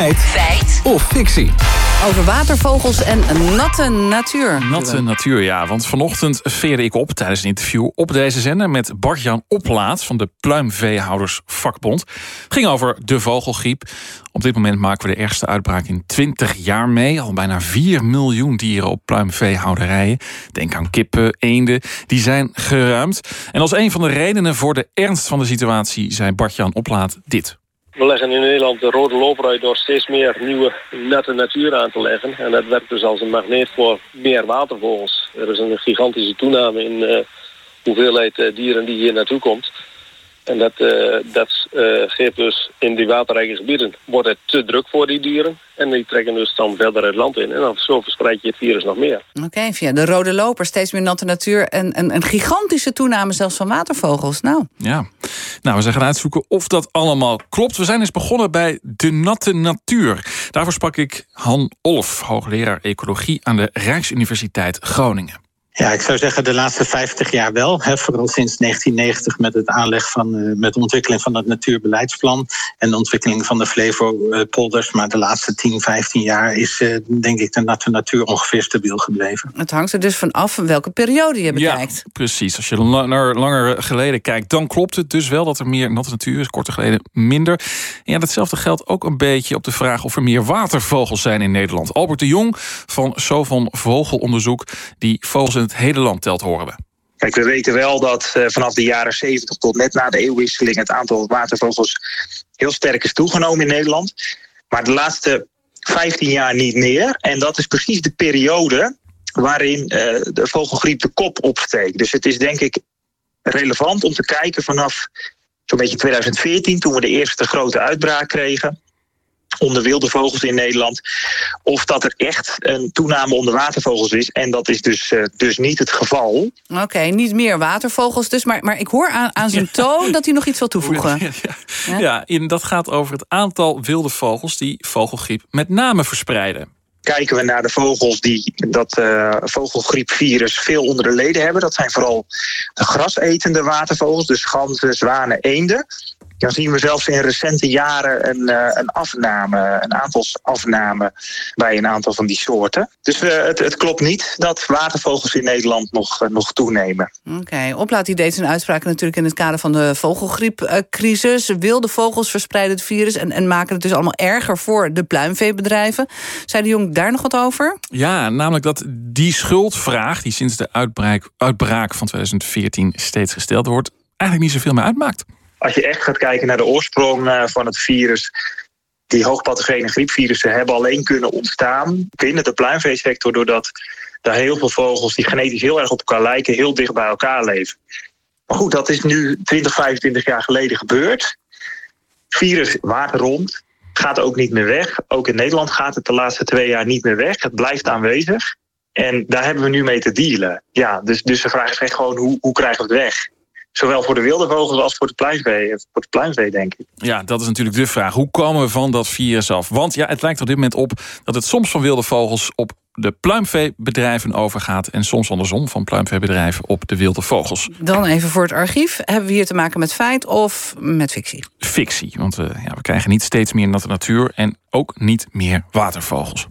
Feit. Feit. Of fictie. Over watervogels en natte natuur. Natte natuur, ja. Want vanochtend veerde ik op tijdens een interview op deze zender... met Bart-Jan Oplaat van de Pluimveehouders Vakbond. Het ging over de vogelgriep. Op dit moment maken we de ergste uitbraak in 20 jaar mee. Al bijna 4 miljoen dieren op pluimveehouderijen. Denk aan kippen, eenden, die zijn geruimd. En als een van de redenen voor de ernst van de situatie... zei Bart-Jan Oplaat dit. We leggen in Nederland de rode loper uit door steeds meer nieuwe nette natuur aan te leggen. En dat werkt dus als een magneet voor meer watervogels. Er is een gigantische toename in de hoeveelheid eh, dieren die hier naartoe komt. En dat, uh, dat uh, geeft dus in die waterrijke gebieden wordt het te druk voor die dieren. En die trekken dus dan verder het land in. En dan zo verspreid je het virus nog meer. Oké, via de rode loper, steeds meer natte natuur... en een, een gigantische toename zelfs van watervogels. Nou. Ja, nou, we zijn gaan uitzoeken of dat allemaal klopt. We zijn eens begonnen bij de natte natuur. Daarvoor sprak ik Han Olf, hoogleraar ecologie... aan de Rijksuniversiteit Groningen. Ja, ik zou zeggen de laatste 50 jaar wel. Hè, vooral sinds 1990 met het aanleg van, uh, met de ontwikkeling van het natuurbeleidsplan en de ontwikkeling van de Flevopolders. Maar de laatste 10, 15 jaar is uh, denk ik de natte natuur ongeveer stabiel gebleven. Het hangt er dus van af welke periode je bekijkt. Ja, precies. Als je langer, langer geleden kijkt, dan klopt het dus wel dat er meer natte natuur is. Korter geleden minder. En ja, datzelfde geldt ook een beetje op de vraag of er meer watervogels zijn in Nederland. Albert de Jong van Sovon Vogelonderzoek, die vogels in het hele land telt, horen we. Kijk, we weten wel dat uh, vanaf de jaren 70 tot net na de eeuwwisseling het aantal watervogels heel sterk is toegenomen in Nederland. Maar de laatste 15 jaar niet meer. En dat is precies de periode waarin uh, de vogelgriep de kop opsteekt. Dus het is denk ik relevant om te kijken vanaf zo'n beetje 2014, toen we de eerste grote uitbraak kregen onder wilde vogels in Nederland. Of dat er echt een toename onder watervogels is. En dat is dus, uh, dus niet het geval. Oké, okay, niet meer watervogels dus. Maar, maar ik hoor aan, aan zijn toon dat hij nog iets wil toevoegen. Ja, ja. ja in, dat gaat over het aantal wilde vogels die vogelgriep met name verspreiden. Kijken we naar de vogels die dat uh, vogelgriepvirus veel onder de leden hebben. Dat zijn vooral de grasetende watervogels, dus ganzen, zwanen, eenden dan zien we zelfs in recente jaren een, uh, een afname, een aantalsafname bij een aantal van die soorten. Dus uh, het, het, klopt niet dat watervogels in Nederland nog, uh, nog toenemen. Oké, okay. Oplaat die deed zijn uitspraak natuurlijk in het kader van de vogelgriepcrisis. Wilde vogels verspreiden het virus en, en maken het dus allemaal erger voor de pluimveebedrijven. Zei de Jong daar nog wat over? Ja, namelijk dat die schuldvraag die sinds de uitbraak, uitbraak van 2014 steeds gesteld wordt, eigenlijk niet zoveel meer uitmaakt als je echt gaat kijken naar de oorsprong uh, van het virus. Die hoogpathogene griepvirussen hebben alleen kunnen ontstaan binnen de pluimveesector. doordat daar heel veel vogels die genetisch heel erg op elkaar lijken, heel dicht bij elkaar leven. Maar goed, dat is nu 20, 25 jaar geleden gebeurd. Virus waart rond, gaat ook niet meer weg. Ook in Nederland gaat het de laatste twee jaar niet meer weg. Het blijft aanwezig. En daar hebben we nu mee te dealen. Ja, dus, dus de vraag is echt gewoon hoe, hoe krijgen we het weg? Zowel voor de wilde vogels als voor de pluimvee, voor het pluimvee, denk ik. Ja, dat is natuurlijk de vraag. Hoe komen we van dat virus af? Want ja, het lijkt op dit moment op dat het soms van wilde vogels op de pluimveebedrijven overgaat... en soms andersom van pluimveebedrijven op de wilde vogels. Dan even voor het archief. Hebben we hier te maken met feit of met fictie? Fictie, want uh, ja, we krijgen niet steeds meer natte natuur... en ook niet meer watervogels.